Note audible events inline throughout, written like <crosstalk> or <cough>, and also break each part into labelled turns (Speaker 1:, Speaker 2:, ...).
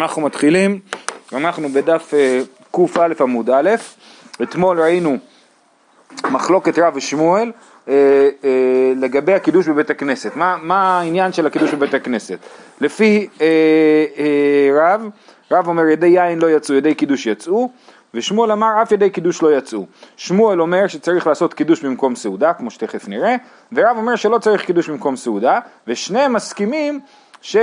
Speaker 1: אנחנו מתחילים, אנחנו בדף אה, קא עמוד א', אתמול ראינו מחלוקת רב ושמואל אה, אה, לגבי הקידוש בבית הכנסת, מה, מה העניין של הקידוש בבית הכנסת? לפי רב, רב אומר ידי יין לא יצאו, ידי קידוש יצאו, ושמואל אמר אף ידי קידוש לא יצאו. שמואל אומר שצריך לעשות קידוש במקום סעודה, כמו שתכף נראה, ורב אומר שלא צריך קידוש במקום סעודה, ושניהם מסכימים ש...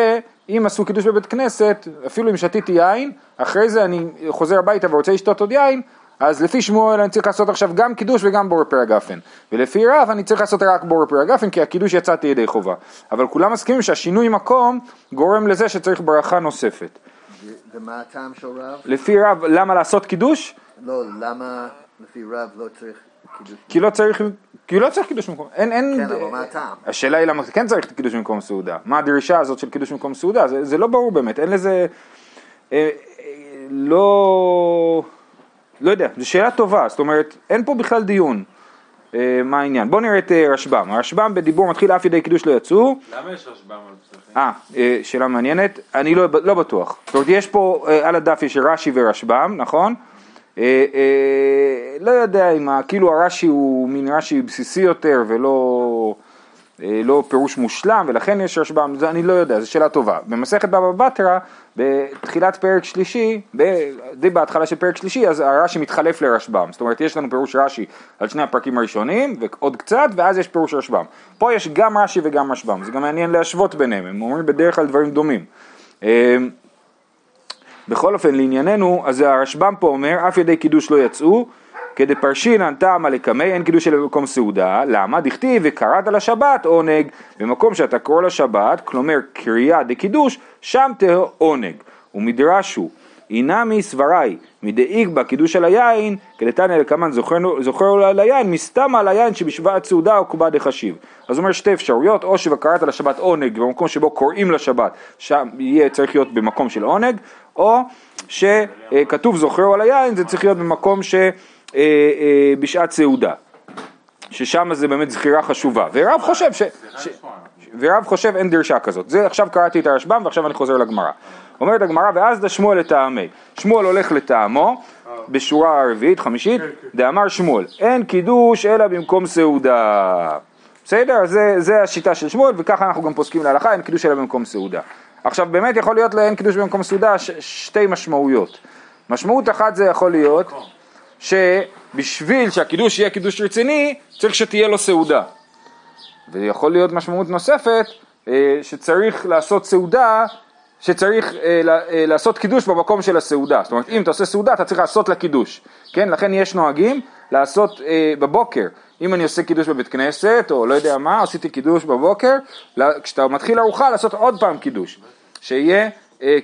Speaker 1: אם עשו קידוש בבית כנסת, אפילו אם שתיתי יין, אחרי זה אני חוזר הביתה ורוצה לשתות עוד יין, אז לפי שמואל אני צריך לעשות עכשיו גם קידוש וגם בור פר הגפן. ולפי רב אני צריך לעשות רק בור פר הגפן כי הקידוש יצאתי ידי חובה. אבל כולם מסכימים שהשינוי מקום גורם לזה שצריך ברכה נוספת.
Speaker 2: ומה הטעם של רב?
Speaker 1: לפי רב, למה לעשות קידוש?
Speaker 2: לא, למה לפי רב לא צריך?
Speaker 1: כי לא צריך כי לא צריך קידוש במקום, אין, אין...
Speaker 2: כן, אבל מה הטעם?
Speaker 1: השאלה היא למה כן צריך קידוש במקום סעודה. מה הדרישה הזאת של קידוש במקום סעודה? זה, זה לא ברור באמת, אין לזה... אה, אה, לא... לא יודע, זו שאלה טובה, זאת אומרת, אין פה בכלל דיון. אה, מה העניין? בואו נראה את אה, רשב"ם. הרשב"ם בדיבור מתחיל אף ידי קידוש לא יצאו.
Speaker 3: למה יש רשב"ם על פסחים?
Speaker 1: אה, אה, שאלה מעניינת, אני לא, לא בטוח. זאת אומרת, יש פה, על הדף יש רש"י ורשב"ם, נכון? אה, אה, לא יודע אם, כאילו הרש"י הוא מין רש"י בסיסי יותר ולא אה, לא פירוש מושלם ולכן יש רשב"ם, זה אני לא יודע, זו שאלה טובה. במסכת בבא בתרא, בתחילת פרק שלישי, די בהתחלה של פרק שלישי, אז הרש"י מתחלף לרשב"ם. זאת אומרת, יש לנו פירוש רש"י על שני הפרקים הראשונים ועוד קצת, ואז יש פירוש רשב"ם. פה יש גם רש"י וגם רשב"ם, זה גם מעניין להשוות ביניהם, הם אומרים בדרך כלל דברים דומים. בכל אופן לענייננו, אז הרשב"ם פה אומר, אף ידי קידוש לא יצאו, כדי פרשינן טעמה לקמי, אין קידוש אלא במקום סעודה, למה? דכתיב וקראת לשבת עונג, במקום שאתה קורא לשבת, כלומר קריאה דקידוש, שם תהיה עונג, ומדרשו אינמי סברי, מדאיג בה קידוש על היין, כדתניא לקמן זוכר על היין, מסתמה על היין שבשבעת סעודה או קובה דחשיב. אז אומר שתי אפשרויות, או שבקראת לשבת עונג במקום שבו קוראים לשבת, שם יהיה צריך להיות במקום של עונג, או שכתוב זוכר על היין, זה צריך להיות במקום שבשעת סעודה. ששם זה באמת זכירה חשובה, ורב חושב ש... ש... ורב חושב אין דרשה כזאת. זה עכשיו קראתי את הרשב"ם ועכשיו אני חוזר לגמרא. אומרת הגמרא ואז דשמואל לטעמי. שמואל הולך לטעמו בשורה הרביעית, חמישית, דאמר שמואל, אין קידוש אלא במקום סעודה. בסדר? זה, זה השיטה של שמואל וככה אנחנו גם פוסקים להלכה, אין קידוש אלא במקום סעודה. עכשיו באמת יכול להיות לאין קידוש במקום סעודה ש- שתי משמעויות. משמעות אחת זה יכול להיות שבשביל שהקידוש יהיה קידוש רציני צריך שתהיה לו סעודה. ויכול להיות משמעות נוספת אה, שצריך לעשות סעודה, שצריך אה, אה, לעשות קידוש במקום של הסעודה. זאת אומרת, אם אתה עושה סעודה אתה צריך לעשות לה קידוש. כן, לכן יש נוהגים לעשות בבוקר. אם אני עושה קידוש בבית כנסת, או לא יודע מה, עשיתי קידוש בבוקר, כשאתה מתחיל ארוחה לעשות עוד פעם קידוש. שיהיה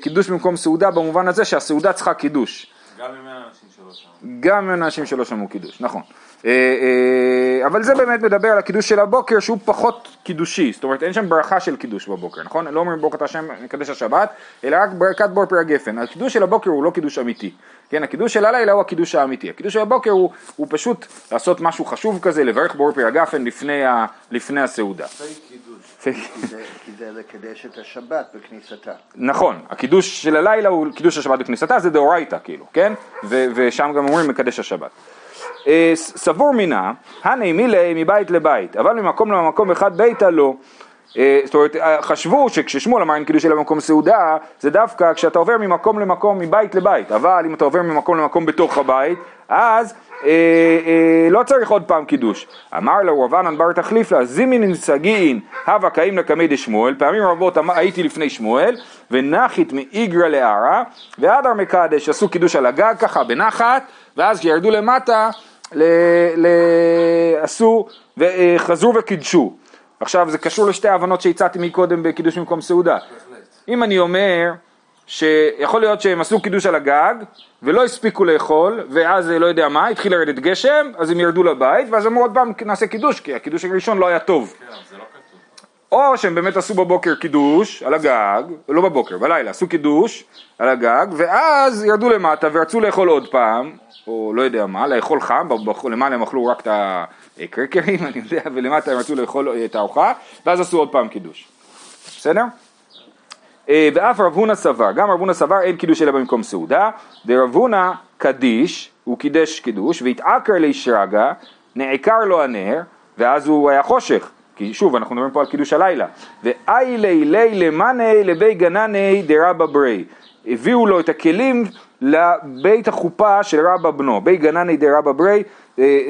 Speaker 1: קידוש במקום סעודה במובן הזה שהסעודה צריכה קידוש.
Speaker 3: גם אם אין אנשים שלא שמעו.
Speaker 1: גם אם אין אנשים שלא שמעו קידוש, נכון. אה, אה, אבל זה באמת מדבר על הקידוש של הבוקר שהוא פחות קידושי, זאת אומרת אין שם ברכה של קידוש בבוקר, נכון? לא אומרים ברכת השם מקדש השבת, אלא רק ברכת בור פר הגפן. הקידוש של הבוקר הוא לא קידוש אמיתי, כן? הקידוש של הלילה הוא הקידוש האמיתי. הקידוש של הבוקר הוא, הוא פשוט לעשות משהו חשוב כזה, לברך בור פר הגפן לפני, ה, לפני הסעודה. <laughs>
Speaker 2: כי זה לקדש את השבת בכניסתה.
Speaker 1: נכון, הקידוש של הלילה הוא קידוש השבת בכניסתה, זה דאורייתא כאילו, כן? ושם גם אומרים מקדש השבת. אה, סבור מינה, הני מילי מבית לבית, אבל ממקום למקום אחד ביתה לא. אה, זאת אומרת, אה, חשבו שכששמואל אמר אין קידוש אלא במקום סעודה, זה דווקא כשאתה עובר ממקום למקום, מבית לבית, אבל אם אתה עובר ממקום למקום בתוך הבית, אז לא צריך עוד פעם קידוש. אמר לו רבנן בר לה, זימין סגין, הווה קאים לקמי דשמואל, פעמים רבות הייתי לפני שמואל, ונחית מאיגרא לערא, והדר מקדש, עשו קידוש על הגג ככה בנחת, ואז כשירדו למטה, ל, ל, עשו, וחזרו וקידשו. עכשיו זה קשור לשתי ההבנות שהצעתי מקודם בקידוש במקום סעודה. אם אני אומר שיכול להיות שהם עשו קידוש על הגג ולא הספיקו לאכול ואז לא יודע מה, התחיל לרדת גשם אז הם ירדו לבית ואז אמרו עוד פעם נעשה קידוש כי הקידוש הראשון לא היה טוב.
Speaker 3: כן, זה לא כתוב.
Speaker 1: או שהם באמת עשו בבוקר קידוש על הגג, לא בבוקר, בלילה, עשו קידוש על הגג ואז ירדו למטה ורצו לאכול עוד פעם או לא יודע מה, לאכול חם, למעלה הם אכלו רק את הקרקרים, <laughs> אני יודע, ולמטה הם רצו לאכול את הארוחה, ואז עשו עוד פעם קידוש. בסדר? אה, ואף רב הונא סבר, גם רב הונא סבר אין קידוש אלא במקום סעודה, דרב הונא קדיש, הוא קידש קידוש, והתעקר לי שרגא, נעקר לו הנר, ואז הוא היה חושך, כי שוב, אנחנו מדברים פה על קידוש הלילה, ואי לי לי למאני לבי גנני דרבא ברי, הביאו לו את הכלים לבית החופה של רבא בנו, בי גנני דרבא ברי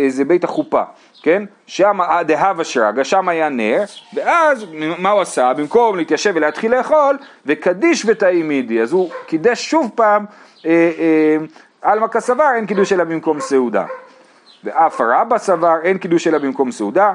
Speaker 1: זה בית החופה, כן? שם דהבה שרגא, שם היה נר, ואז מה הוא עשה? במקום להתיישב ולהתחיל לאכול, וקדיש ותאימידי, אז הוא קידש שוב פעם אה, אה, עלמא כסבר, אין קידוש אלא במקום סעודה. ואף רבא סבר, אין קידוש אלא במקום סעודה.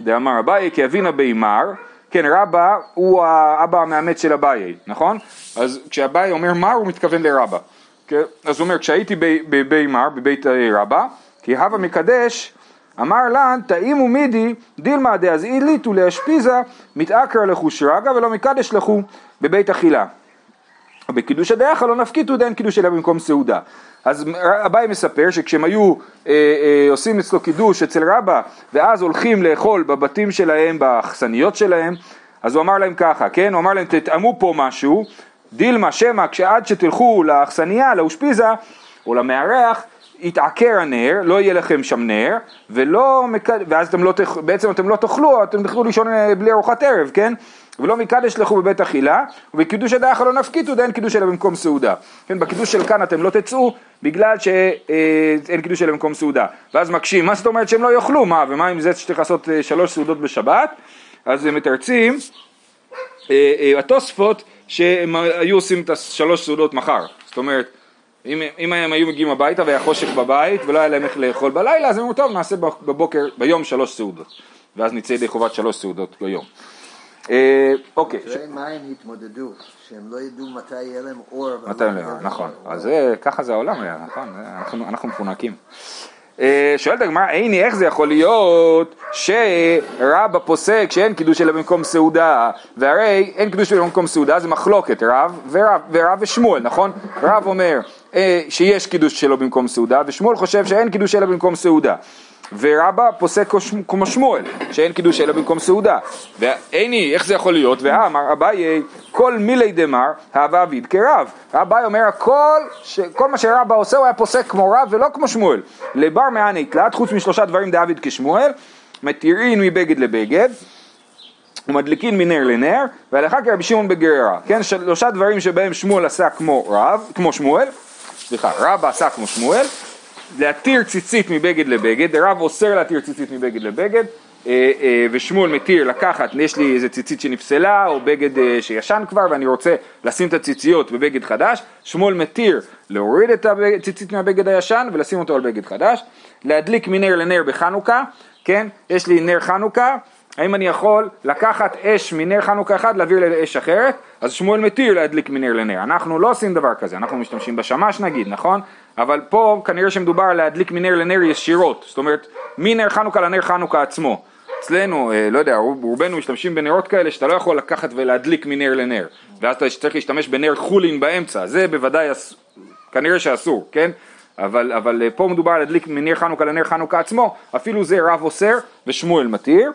Speaker 1: דאמר אביי כי אבינה בימר, כן רבא הוא האבא המאמץ של אביי, נכון? אז כשאביי אומר מר הוא מתכוון לרבא. כן? אז הוא אומר כשהייתי בבימר, בבית רבא, כי הווה מקדש אמר לן תאימו מידי דילמה דאזעיליתו להשפיזה מתעקר לכו שרגא ולא מקדש לכו בבית אכילה. בקידוש הדייחה לא נפקיתו דין קידוש אלא במקום סעודה. אז אביי מספר שכשהם היו אה, אה, עושים אצלו קידוש אצל רבא ואז הולכים לאכול בבתים שלהם, באכסניות שלהם, אז הוא אמר להם ככה, כן? הוא אמר להם תטעמו פה משהו, דילמה שמא כשעד שתלכו לאכסניה, לאושפיזה או למארח, יתעקר הנר, לא יהיה לכם שם נר, ולא, ואז אתם לא, בעצם אתם לא תאכלו, אתם תוכלו לישון אה, בלי ארוחת ערב, כן? ולא מקדש לכו בבית אכילה, ובקידוש הדרך לא נפקיתו, דאין קידוש אלא במקום סעודה. כן, בקידוש של כאן אתם לא תצאו, בגלל שאין קידוש אלא במקום סעודה. ואז מקשים, מה זאת אומרת שהם לא יאכלו? מה, ומה עם זה שצריך לעשות אה, שלוש סעודות בשבת? אז הם מתרצים, אה, התוספות, שהם היו עושים את השלוש סעודות מחר. זאת אומרת, אם, אם הם היו מגיעים הביתה והיה חושך בבית ולא היה להם איך לאכול בלילה, אז הם אמרו, טוב, נעשה בבוקר, ביום שלוש סעודות. ואז נצא ידי חובת שלוש סעודות ביום. אה, אוקיי.
Speaker 2: תראה מה הם התמודדו, שהם לא ידעו מתי יהיה להם אור.
Speaker 1: מתי יהיה להם, נכון. אז ככה זה העולם היה, נכון, אנחנו מפונקים. אה, שואלת הגמרא, עיני, איך זה יכול להיות שרבא פוסק שאין קידוש אלא במקום סעודה, והרי אין קידוש אלא במקום סעודה, זה מחלוקת רב ורב, ורב ושמואל, נכון? רב אומר אה, שיש קידוש שלו במקום סעודה, ושמואל חושב שאין קידוש אלא במקום סעודה. ורבא פוסק כמו שמואל, שאין קידוש אלא במקום סעודה. ואיני, איך זה יכול להיות? ואמר אביי, כל מילי דמר, הווה אביד כרב. אביי אומר, כל, ש... כל מה שרבא עושה הוא היה פוסק כמו רב ולא כמו שמואל. לבר מעני תלת, חוץ משלושה דברים דאביד כשמואל, מתירין מבגד לבגד. ומדליקין מנר לנר, והלכה כרבי שמעון בגררה, כן, שלושה דברים שבהם שמואל עשה כמו רב, כמו שמואל, סליחה, רבא עשה כמו שמואל, להתיר ציצית מבגד לבגד, הרב אוסר להתיר ציצית מבגד לבגד, אה, אה, ושמואל מתיר לקחת, יש לי איזה ציצית שנפסלה או בגד אה, שישן כבר ואני רוצה לשים את הציציות בבגד חדש, שמואל מתיר להוריד את הציצית מהבגד הישן ולשים אותו על בגד חדש, להדליק מנר לנר בחנוכה, כן, יש לי נר חנוכה, האם אני יכול לקחת אש מנר חנוכה אחד להעביר לאש אחרת? אז שמואל מתיר להדליק מנר לנר. אנחנו לא עושים דבר כזה, אנחנו משתמשים בשמש נגיד, נכון? אבל פה כנראה שמדובר על להדליק מנר לנר ישירות, זאת אומרת מנר חנוכה לנר חנוכה עצמו. אצלנו, אה, לא יודע, רובנו משתמשים בנרות כאלה שאתה לא יכול לקחת ולהדליק מנר לנר, ואז אתה צריך להשתמש בנר חולין באמצע, זה בוודאי אס... כנראה שאסור, כן? אבל, אבל אה, פה מדובר על להדליק מנר חנוכה לנר חנוכה עצמו, אפילו זה רב אוסר ושמואל מתיר.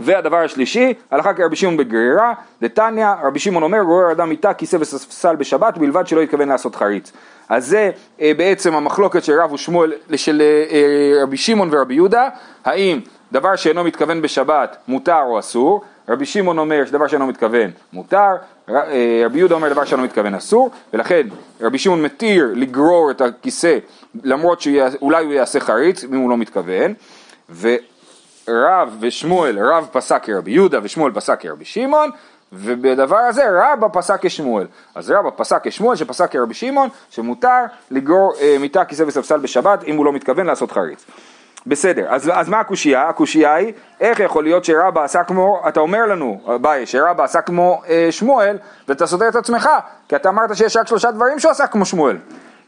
Speaker 1: והדבר השלישי, הלכה כרבי שמעון בגרירה, דתניא, רבי שמעון אומר, גורר אדם מיטה, כיסא וספסל בשבת, בלבד שלא יתכוון לעשות חריץ. אז זה אה, בעצם המחלוקת של רב ושמואל, של אה, אה, רבי שמעון ורבי יהודה, האם דבר שאינו מתכוון בשבת מותר או אסור, רבי שמעון אומר שדבר שאינו מתכוון מותר, אה, רבי יהודה אומר דבר שאינו מתכוון אסור, ולכן רבי שמעון מתיר לגרור את הכיסא למרות שאולי הוא יעשה חריץ אם הוא לא מתכוון, ורב ושמואל, רב פסק כרבי יהודה ושמואל פסק כרבי שמעון, ובדבר הזה רבא פסק כשמואל. אז רבא פסק כשמואל שפסק כרבי שמעון, שמותר לגרור אה, מיטה, כיסא וספסל בשבת אם הוא לא מתכוון לעשות חריץ. בסדר, אז, אז מה הקושייה? הקושייה היא, איך יכול להיות שרבא עשה כמו, אתה אומר לנו, ביי, שרבא עשה כמו אה, שמואל, ואתה סותר את עצמך, כי אתה אמרת שיש רק שלושה דברים שהוא עשה כמו שמואל.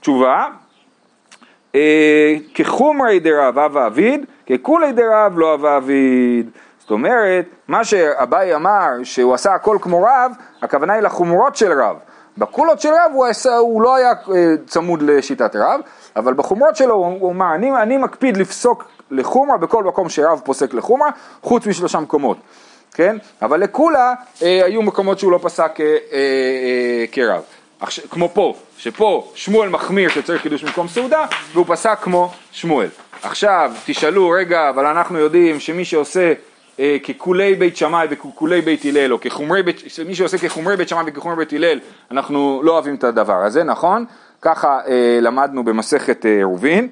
Speaker 1: תשובה, כחומרי דרב אב אביד, ככולי דרב לא אב אביד. זאת אומרת, מה שאביי אמר שהוא עשה הכל כמו רב, הכוונה היא לחומרות של רב. בקולות של רב הוא, עשה, הוא לא היה אה, צמוד לשיטת רב, אבל בחומרות שלו הוא אמר, אני, אני מקפיד לפסוק לחומרה בכל מקום שרב פוסק לחומרה, חוץ משלושה מקומות. כן? אבל לכולה אה, היו מקומות שהוא לא פסק אה, אה, אה, כרב. כמו פה, שפה שמואל מחמיר שצריך קידוש במקום סעודה, והוא פסק כמו שמואל. עכשיו תשאלו, רגע, אבל אנחנו יודעים שמי שעושה אה, ככולי בית שמאי וככולי בית הלל, או כחומרי בית, מי שעושה כחומרי בית שמאי וכחומרי בית הלל, אנחנו לא אוהבים את הדבר הזה, נכון? ככה אה, למדנו במסכת אה, עירובין.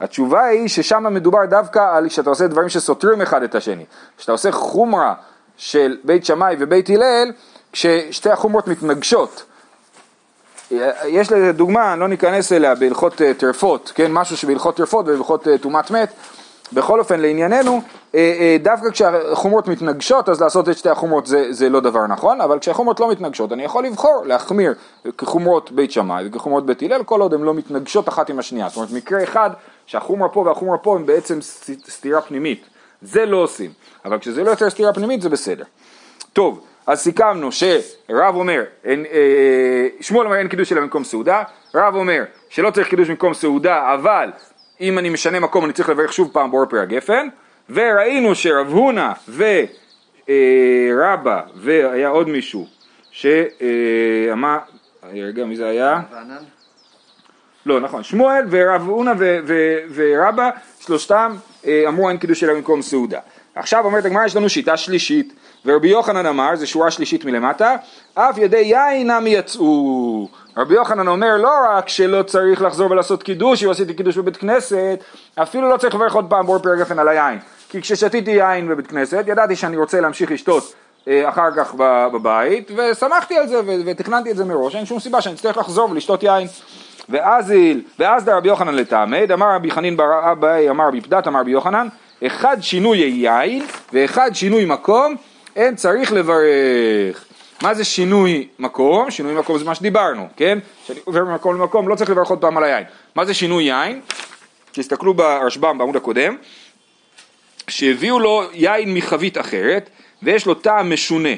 Speaker 1: התשובה היא ששם מדובר דווקא על שאתה עושה דברים שסותרים אחד את השני. כשאתה עושה חומרה של בית שמאי ובית הלל, כששתי החומרות מתנגשות. יש לזה דוגמה, לא ניכנס אליה בהלכות אה, טרפות, כן, משהו שבהלכות טרפות ובהלכות אה, טומאת מת. בכל אופן לענייננו, אה, דווקא כשהחומרות מתנגשות אז לעשות את שתי החומרות זה, זה לא דבר נכון, אבל כשהחומרות לא מתנגשות אני יכול לבחור להחמיר כחומרות בית שמאי וכחומרות בית הלל כל עוד הן לא מתנגשות אחת עם השנייה, זאת אומרת מקרה אחד שהחומרה פה והחומרה פה הם בעצם סתירה פנימית, זה לא עושים, אבל כשזה לא יוצר סתירה פנימית זה בסדר. טוב, אז סיכמנו שרב אומר, אין, אה, שמואל אומר אין קידוש אלא במקום סעודה, רב אומר שלא צריך קידוש במקום סעודה, אבל אם אני משנה מקום אני צריך לברך שוב פעם באור פרי הגפן, וראינו שרב הונא ורבא והיה עוד מישהו שאמר, רגע מי זה היה? לא נכון, שמואל ורב הונא ורבא שלושתם אה, אמרו אין קידוש אלא במקום סעודה. עכשיו אומרת הגמרא יש לנו שיטה שלישית ורבי יוחנן אמר, זו שורה שלישית מלמטה, אף ידי יין נמי יצאו. רבי יוחנן אומר לא רק שלא צריך לחזור ולעשות קידוש, אם עשיתי קידוש בבית כנסת, אפילו לא צריך לברך עוד פעם בור פרק גפן על היין. כי כששתיתי יין בבית כנסת, ידעתי שאני רוצה להמשיך לשתות אה, אחר כך בבית, ושמחתי על זה ותכננתי את זה מראש, אין שום סיבה שאני אצטרך לחזור ולשתות יין. ואז, ואז דרבי יוחנן לטעמד, אמר רבי חנין בר אביי, אמר רבי פדת, אמר רבי יוחנן, אחד שינוי יין ואחד שינוי מקום, אין צריך לברך. מה זה שינוי מקום? שינוי מקום זה מה שדיברנו, כן? כשאני עובר ממקום למקום לא צריך לברך עוד פעם על היין. מה זה שינוי יין? תסתכלו ברשב"ם בעמוד הקודם, שהביאו לו יין מחבית אחרת ויש לו טעם משונה,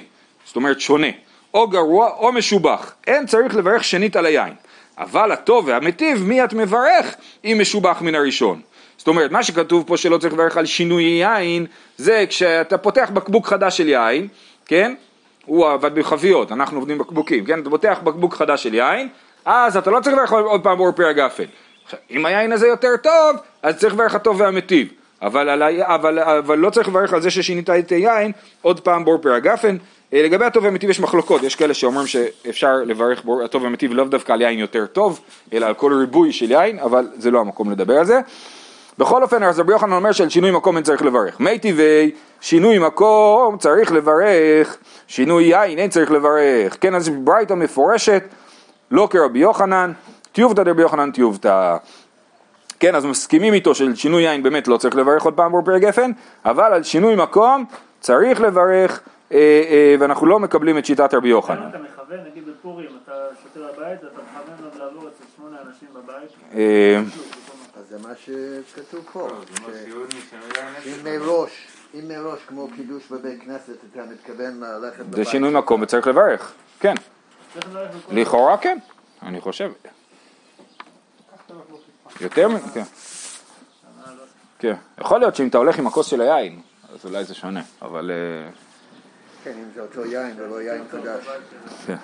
Speaker 1: זאת אומרת שונה, או גרוע או משובח, אין צריך לברך שנית על היין. אבל הטוב והמטיב מי את מברך אם משובח מן הראשון. זאת אומרת, מה שכתוב פה שלא צריך לברך על שינוי יין, זה כשאתה פותח בקבוק חדש של יין, כן? הוא עבד בחביות, אנחנו עובדים בקבוקים, כן? אתה פותח בקבוק חדש של יין, אז אתה לא צריך לברך עוד פעם באור פרי הגפן. אם היין הזה יותר טוב, אז צריך לברך הטוב והמטיב. אבל, על, אבל, אבל לא צריך לברך על זה ששינית את היין עוד פעם בור פרי הגפן. אה, לגבי הטוב והמטיב יש מחלוקות, יש כאלה שאומרים שאפשר לברך בור הטוב והמטיב לאו דווקא על יין יותר טוב, אלא על כל ריבוי של יין, אבל זה לא המקום לדבר על זה. בכל אופן, אז רבי יוחנן אומר שעל שינוי מקום אין צריך לברך. מי טבעי, שינוי מקום צריך לברך, שינוי יין אין צריך לברך. כן, אז ברייתא מפורשת, לא כרבי יוחנן, טיובתא דרבי יוחנן טיובתא. כן, אז מסכימים איתו של שינוי יין באמת לא צריך לברך עוד פעם בור פרק גפן, אבל על שינוי מקום צריך לברך, אה, אה, ואנחנו לא מקבלים את שיטת רבי יוחנן.
Speaker 4: אתה מכוון, נגיד בפורים, אתה שותה בבית, אתה מכוון לעבור אצל שמונה אנשים בבית?
Speaker 2: זה מה שכתוב פה.
Speaker 3: זה יין
Speaker 2: אם מראש, אם מראש כמו קידוש בבית כנסת, אתה מתכוון ללכת בבית.
Speaker 1: זה שינוי מקום וצריך לברך, כן. לכאורה כן, אני חושב. יותר מ... כן. כן. יכול להיות שאם אתה הולך עם הכוס של היין, אז אולי זה שונה, אבל... אה,
Speaker 2: כן, אם זה אותו יין ולא יין חדש.
Speaker 1: כן.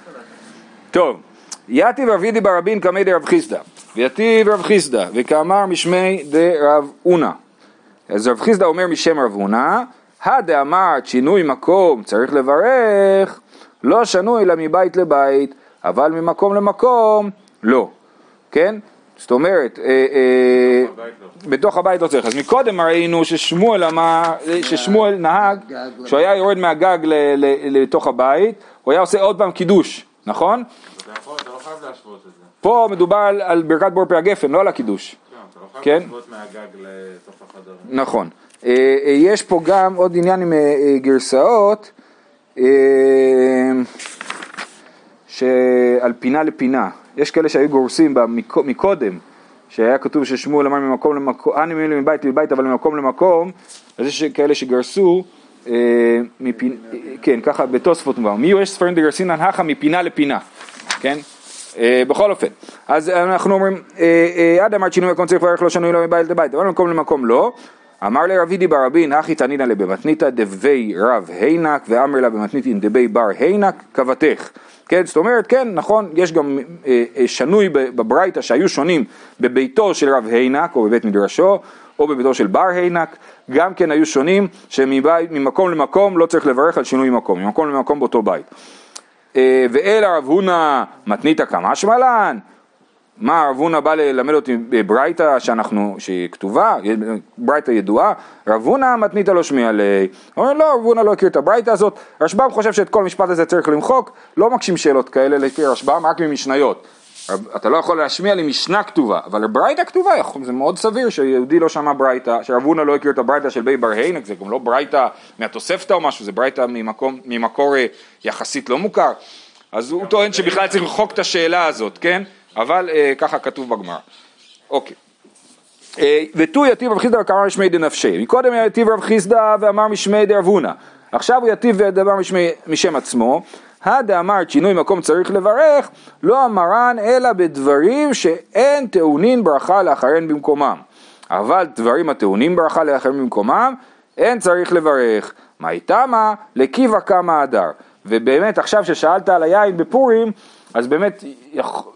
Speaker 1: טוב, יתיב רבידי ברבין קמי דרב חיסדא, ויתיב רב חיסדא, וכאמר משמי דרב אונא. אז רב חיסדא אומר משם רב אונא, הדאמרת שינוי מקום צריך לברך, לא שנוי אלא מבית לבית, אבל ממקום למקום לא, כן? זאת אומרת, אה, אה. בתוך הבית לא צריך. אז מקודם ראינו ששמואל אמר, ששמואל נהג,
Speaker 2: גג
Speaker 1: שהוא היה יורד מהגג לתוך הבית, הוא היה עושה עוד פעם קידוש, נכון? פה מדובר על, על ברכת בור פרי הגפן, לא על הקידוש.
Speaker 3: כן, לא
Speaker 1: כן. נכון. אה, אה, יש פה גם עוד עניין עם אה, גרסאות, שעל פינה לפינה. יש כאלה שהיו גורסים מקודם, שהיה כתוב ששמואל אמר ממקום למקום, אני מילים מבית לבית אבל ממקום למקום, אז יש כאלה שגרסו, כן, ככה בתוספות מובן, מי יש ספרים דגרסינן הכה מפינה לפינה, כן? אה, בכל אופן, אז אנחנו אומרים, אה, אה, עד אמרת שינוי מקום צריך לברך לא שנוי לא מבית לבית, אבל ממקום למקום לא, אמר לרבידי ברבין, הכי תנינא לבמתניתא דבי רב הינק ואמר לה במתניתין דבי בר הינק כבתך. כן, זאת אומרת, כן, נכון, יש גם שנוי בברייתא שהיו שונים בביתו של רב הינק או בבית מדרשו או בביתו של בר הינק, גם כן היו שונים שממקום למקום לא צריך לברך על שינוי מקום, ממקום למקום באותו בית. אה, ואל הרב הונא מתניתא כמשמע לן, מה הרב הונא בא ללמד אותי בברייתא שאנחנו, שהיא כתובה, ברייתא ידועה, רב הונא מתניתא לא שמיע לי, אומר לא, רב הונא לא הכיר את הברייתא הזאת, רשב"ם חושב שאת כל המשפט הזה צריך למחוק, לא מקשים שאלות כאלה לפי רשב"ם, רק ממשניות. אתה לא יכול להשמיע לי משנה כתובה, אבל ברייתא כתובה, זה מאוד סביר שיהודי לא שמע ברייתא, שרב הונא לא הכיר את הברייתא של בי בר הינק, זה גם לא ברייתא מהתוספתא או משהו, זה ברייתא ממקום, ממקור אה, יחסית לא מוכר, אז הוא טוען שבכלל צריך למחוק את השאלה הזאת, כן? אבל אה, ככה כתוב בגמרא. אוקיי. אה, ותו יתיב רב חיסדא וקרא משמי דנפשי. מקודם יתיב רב חיסדא ואמר משמי דרב. עכשיו הוא יתיב ודבר משמי, משם עצמו. הדאמר שינוי מקום צריך לברך, לא אמרן אלא בדברים שאין טעונין ברכה לאחריהן במקומם. אבל דברים הטעונים ברכה לאחריהן במקומם, אין צריך לברך. מה איתמה? לקיבה קמא הדר. ובאמת עכשיו ששאלת על היין בפורים, אז באמת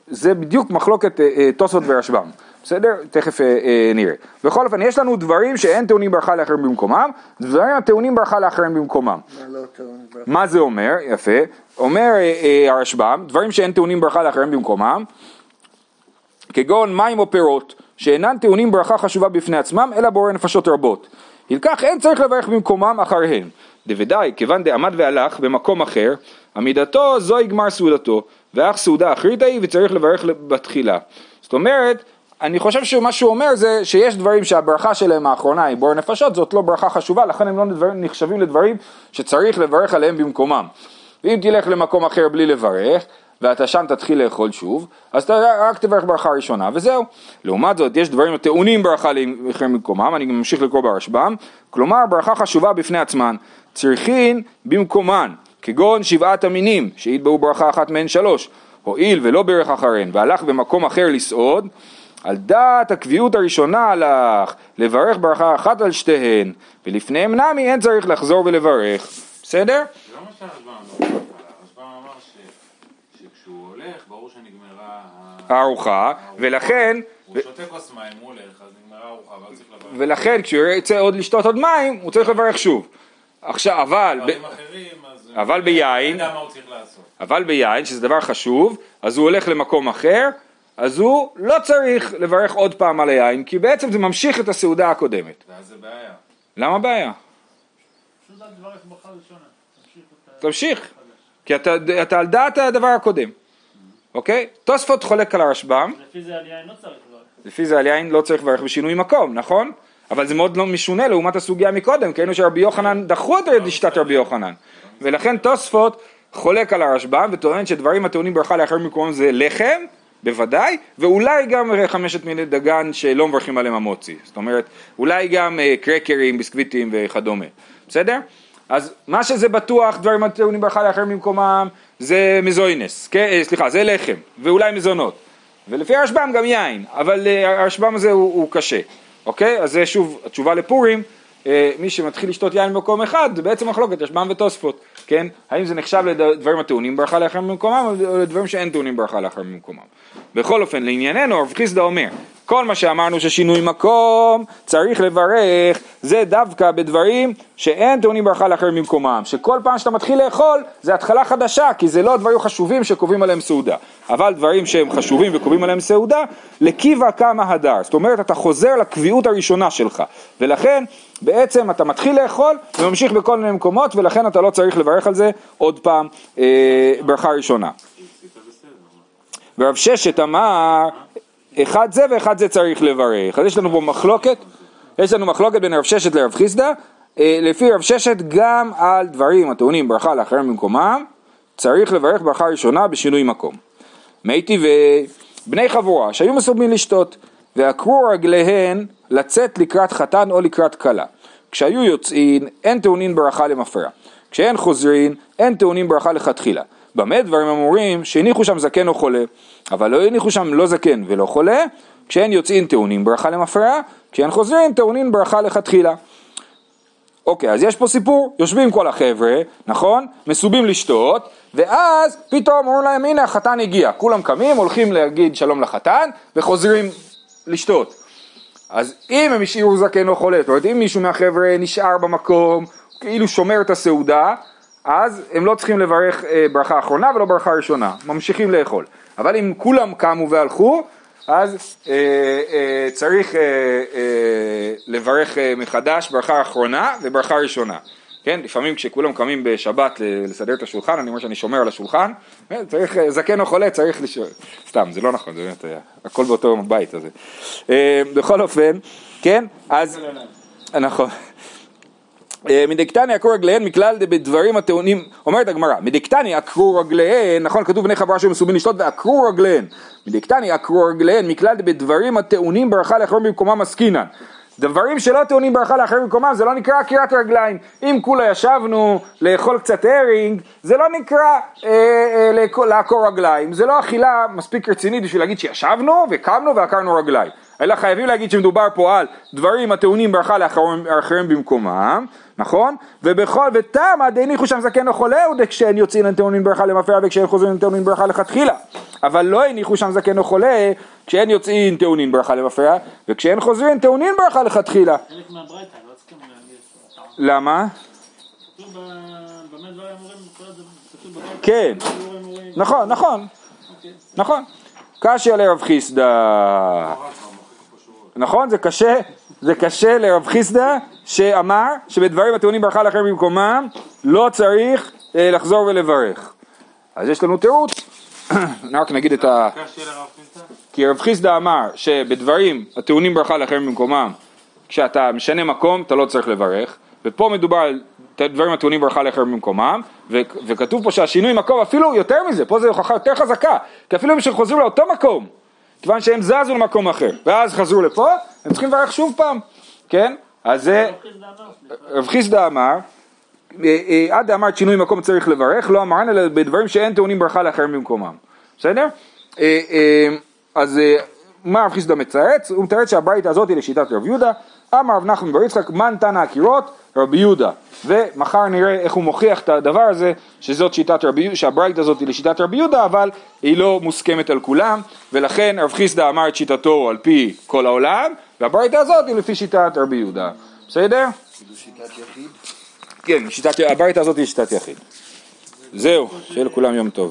Speaker 1: זה בדיוק מחלוקת אה, אה, תוספות ורשב"ם. בסדר? תכף אה, אה, נראה. בכל אופן, יש לנו דברים שאין טעונים ברכה לאחרים במקומם, דברים הטעונים ברכה לאחרים במקומם.
Speaker 2: מה לא?
Speaker 1: מה זה אומר? יפה. אומר אה, אה, הרשב"ם, דברים שאין טעונים ברכה לאחרים במקומם, כגון מים או פירות, שאינן טעונים ברכה חשובה בפני עצמם, אלא בורא נפשות רבות. אם כך, אין צריך לברך במקומם אחריהם. דוודאי, כיוון דעמד והלך במקום אחר, עמידתו זוהי גמר סעודתו, ואך סעודה אחרית היא וצריך לברך בתחילה. זאת אומרת, אני חושב שמה שהוא אומר זה שיש דברים שהברכה שלהם האחרונה היא בורא נפשות, זאת לא ברכה חשובה, לכן הם לא נחשבים לדברים שצריך לברך עליהם במקומם. ואם תלך למקום אחר בלי לברך, ואתה שם תתחיל לאכול שוב, אז אתה רק תברך ברכה ראשונה וזהו. לעומת זאת, יש דברים הטעונים ברכה לאחרים במקומם, אני ממשיך לקרוא ברשב"ם, כלומר ברכה חשובה בפני עצמן, צריכין במקומן, כגון שבעת המינים, שהתבעו ברכה אחת מהן שלוש, הואיל ולא ברך אחריהן, והלך במקום אחר לסעוד, על דעת הקביעות הראשונה הלך, לברך ברכה אחת על שתיהן, ולפניהם נמי אין צריך לחזור ולברך. בסדר?
Speaker 3: זה לא מה שהרשב"ם אמר. הרשב"ם אמר שכשהוא הולך, ברור שנגמרה
Speaker 1: הארוחה, ולכן,
Speaker 3: הוא שותה כוס מים, הוא הולך, אז נגמרה הארוחה, אבל צריך לברך.
Speaker 1: ולכן כשהוא ירצה עוד לשתות עוד מים, הוא צריך לברך שוב. עכשיו, אבל, ב-
Speaker 3: דברים אחרים, אז...
Speaker 1: אבל ביין-. אבל ביין, שזה דבר חשוב, אז הוא הולך למקום אחר, אז הוא לא צריך לברך עוד פעם על היין, כי בעצם זה ממשיך את הסעודה הקודמת.
Speaker 3: ואז זה בעיה.
Speaker 1: למה בעיה?
Speaker 4: פשוט אל תברך ברכה ראשונה. תמשיך
Speaker 1: כי אתה, אתה על דעת הדבר הקודם, אוקיי? תוספות חולק על הרשב"ם,
Speaker 4: לפי זה על יין לא צריך לברך.
Speaker 1: לפי זה על יין לא צריך לברך בשינוי מקום, נכון? אבל זה מאוד לא משונה לעומת הסוגיה מקודם, כי ראינו שרבי יוחנן דחו את שיטת רבי יוחנן. ולכן תוספות חולק על הרשב"ם וטוען שדברים הטעונים ברכה לאחר מקום זה לחם, בוודאי, ואולי גם חמשת מיני דגן שלא מברכים עליהם המוצי. זאת אומרת, אולי גם אה, קרקרים, ביסקוויטים וכדומה. בסדר? אז מה שזה בטוח, דברים הטעונים ברכה לאחר במקומם, זה מזוינס, כן? אה, סליחה, זה לחם, ואולי מזונות. ולפי הרשב"ם גם יין, אבל אה, הרשב"ם הזה הוא, הוא קשה, אוקיי? אז זה שוב התשובה לפורים, אה, מי שמתחיל לשתות יין במקום אחד זה בעצם מחלוקת רשב"ם ותוספות, כן? האם זה נחשב לדברים הטעונים ברכה לאחר במקומם או לדברים שאין טעונים ברכה לאחר במקומם. בכל אופן, לענייננו, רב חיסדא אומר, כל מה שאמרנו ששינוי מקום צריך לברך, זה דווקא בדברים שאין טעונים ברכה לאחר במקומם, שכל פעם שאתה מתחיל לאכול זה התחלה חדשה, כי זה לא דברים חשובים שקובעים עליהם סעודה, אבל דברים שהם חשובים וקובעים עליהם סעודה, לקיבה קמא הדר, זאת אומרת אתה חוזר לקביעות הראשונה שלך, ולכן בעצם אתה מתחיל לאכול וממשיך בכל מיני מקומות, ולכן אתה לא צריך לברך על זה עוד פעם אה, ברכה ראשונה. ורב ששת אמר, אחד זה ואחד זה צריך לברך. אז יש לנו פה מחלוקת, יש לנו מחלוקת בין רב ששת לרב חיסדא, אה, לפי רב ששת גם על דברים הטעונים ברכה לאחרים במקומם, צריך לברך ברכה ראשונה בשינוי מקום. מי טבעי, בני חבורה שהיו מסוגלים לשתות, ועקרו רגליהן לצאת לקראת חתן או לקראת כלה. כשהיו יוצאין, אין טעונין ברכה למפרע. כשאין חוזרין, אין טעונין ברכה לכתחילה. במה דברים אמורים שהניחו שם זקן או חולה, אבל לא הניחו שם לא זקן ולא חולה, כשאין יוצאין טעונים ברכה למפרע, כשאין חוזרים טעונין ברכה לכתחילה. אוקיי, אז יש פה סיפור, יושבים כל החבר'ה, נכון? מסובים לשתות, ואז פתאום אומרים להם, הנה החתן הגיע. כולם קמים, הולכים להגיד שלום לחתן, וחוזרים לשתות. אז אם הם השאירו זקן או חולה, זאת אומרת, אם מישהו מהחבר'ה נשאר במקום, כאילו שומר את הסעודה, אז הם לא צריכים לברך אה, ברכה אחרונה ולא ברכה ראשונה, ממשיכים לאכול. אבל אם כולם קמו והלכו, אז אה, אה, צריך אה, אה, לברך אה, מחדש ברכה אחרונה וברכה ראשונה. כן, לפעמים כשכולם קמים בשבת לסדר את השולחן, אני אומר שאני שומר על השולחן, אה, צריך, אה, זקן או חולה צריך לשאול, סתם, זה לא נכון, זה באמת, אה, הכל באותו בבית הזה. אה, בכל אופן, כן, אז, נכון. אה, מדקתני עקרו רגליהן מכלל בדברים הטעונים, אומרת הגמרא, מדקתני עקרו רגליהן, נכון כתוב בני חברה שמסובין לשתות ועקרו רגליהן, מדקתני עקרו רגליהן מכלל בדברים הטעונים ברכה לאחרון במקומם עסקינן. דברים שלא טעונים ברכה לאחרים במקומם זה לא נקרא עקירת רגליים. אם כולה ישבנו לאכול קצת הרינג, זה לא נקרא אה, אה, לעקור רגליים, זה לא אכילה מספיק רצינית בשביל להגיד שישבנו וקמנו ועקרנו רגליים. אלא חייבים להגיד שמדובר פה על דברים הטעונים ברכה לאחרים במקומם, נכון? ובכל, ותמה דהניחו שם זקן או חולה הוא דכשאין יוצאין טעונים ברכה למפרע וכשאין חוזרים טעונים ברכה לכתחילה. אבל לא הניחו שם זקן או חולה כשאין יוצאין טעונים ברכה למפרע וכשאין חוזרים טעונים ברכה לכתחילה.
Speaker 4: חלק מהברייתא, לא צריכים להגיד.
Speaker 1: למה?
Speaker 4: לא.
Speaker 1: כן.
Speaker 4: לא.
Speaker 1: נכון, נכון,
Speaker 4: אוקיי.
Speaker 1: נכון. קשיא לרב חיסדא. נכון? זה קשה, זה קשה לרב חיסדא שאמר שבדברים הטעונים ברכה לאחר במקומם לא צריך אה, לחזור ולברך. אז יש לנו תירוץ, <clears throat> רק נגיד את ה... כי רב חיסדא אמר שבדברים הטעונים ברכה לאחר במקומם, כשאתה משנה מקום אתה לא צריך לברך, ופה מדובר על דברים הטעונים ברכה לאחר במקומם, ו- וכתוב פה שהשינוי מקום אפילו יותר מזה, פה זו הוכחה יותר חזקה, כי אפילו אם שחוזרים לאותו מקום, כיוון שהם זזו למקום אחר, ואז חזרו לפה, הם צריכים לברך שוב פעם, כן? אז זה,
Speaker 4: רב חיסדא אמר,
Speaker 1: אה, אה, עד אמרת שינוי מקום צריך לברך, לא אמרן אלא בדברים שאין טעונים ברכה לאחרים במקומם, בסדר? אה, אז מה רב חיסדא מצייץ? הוא מתרץ שהברייתא הזאת היא לשיטת רב יהודה, אמר רב נחמן בר יצחק מן תנא הקירות רבי יהודה, ומחר נראה איך הוא מוכיח את הדבר הזה, שזאת שיטת רבי יהודה, שהברייתא הזאת היא לשיטת רבי יהודה, אבל היא לא מוסכמת על כולם, ולכן רב חיסדא אמר את שיטתו על פי כל העולם, והברייתא הזאת היא לפי שיטת רבי יהודה, בסדר?
Speaker 2: כאילו שיטת יחיד.
Speaker 1: כן, הברייתא הזאת היא שיטת יחיד. זהו, שיהיה לכולם יום טוב.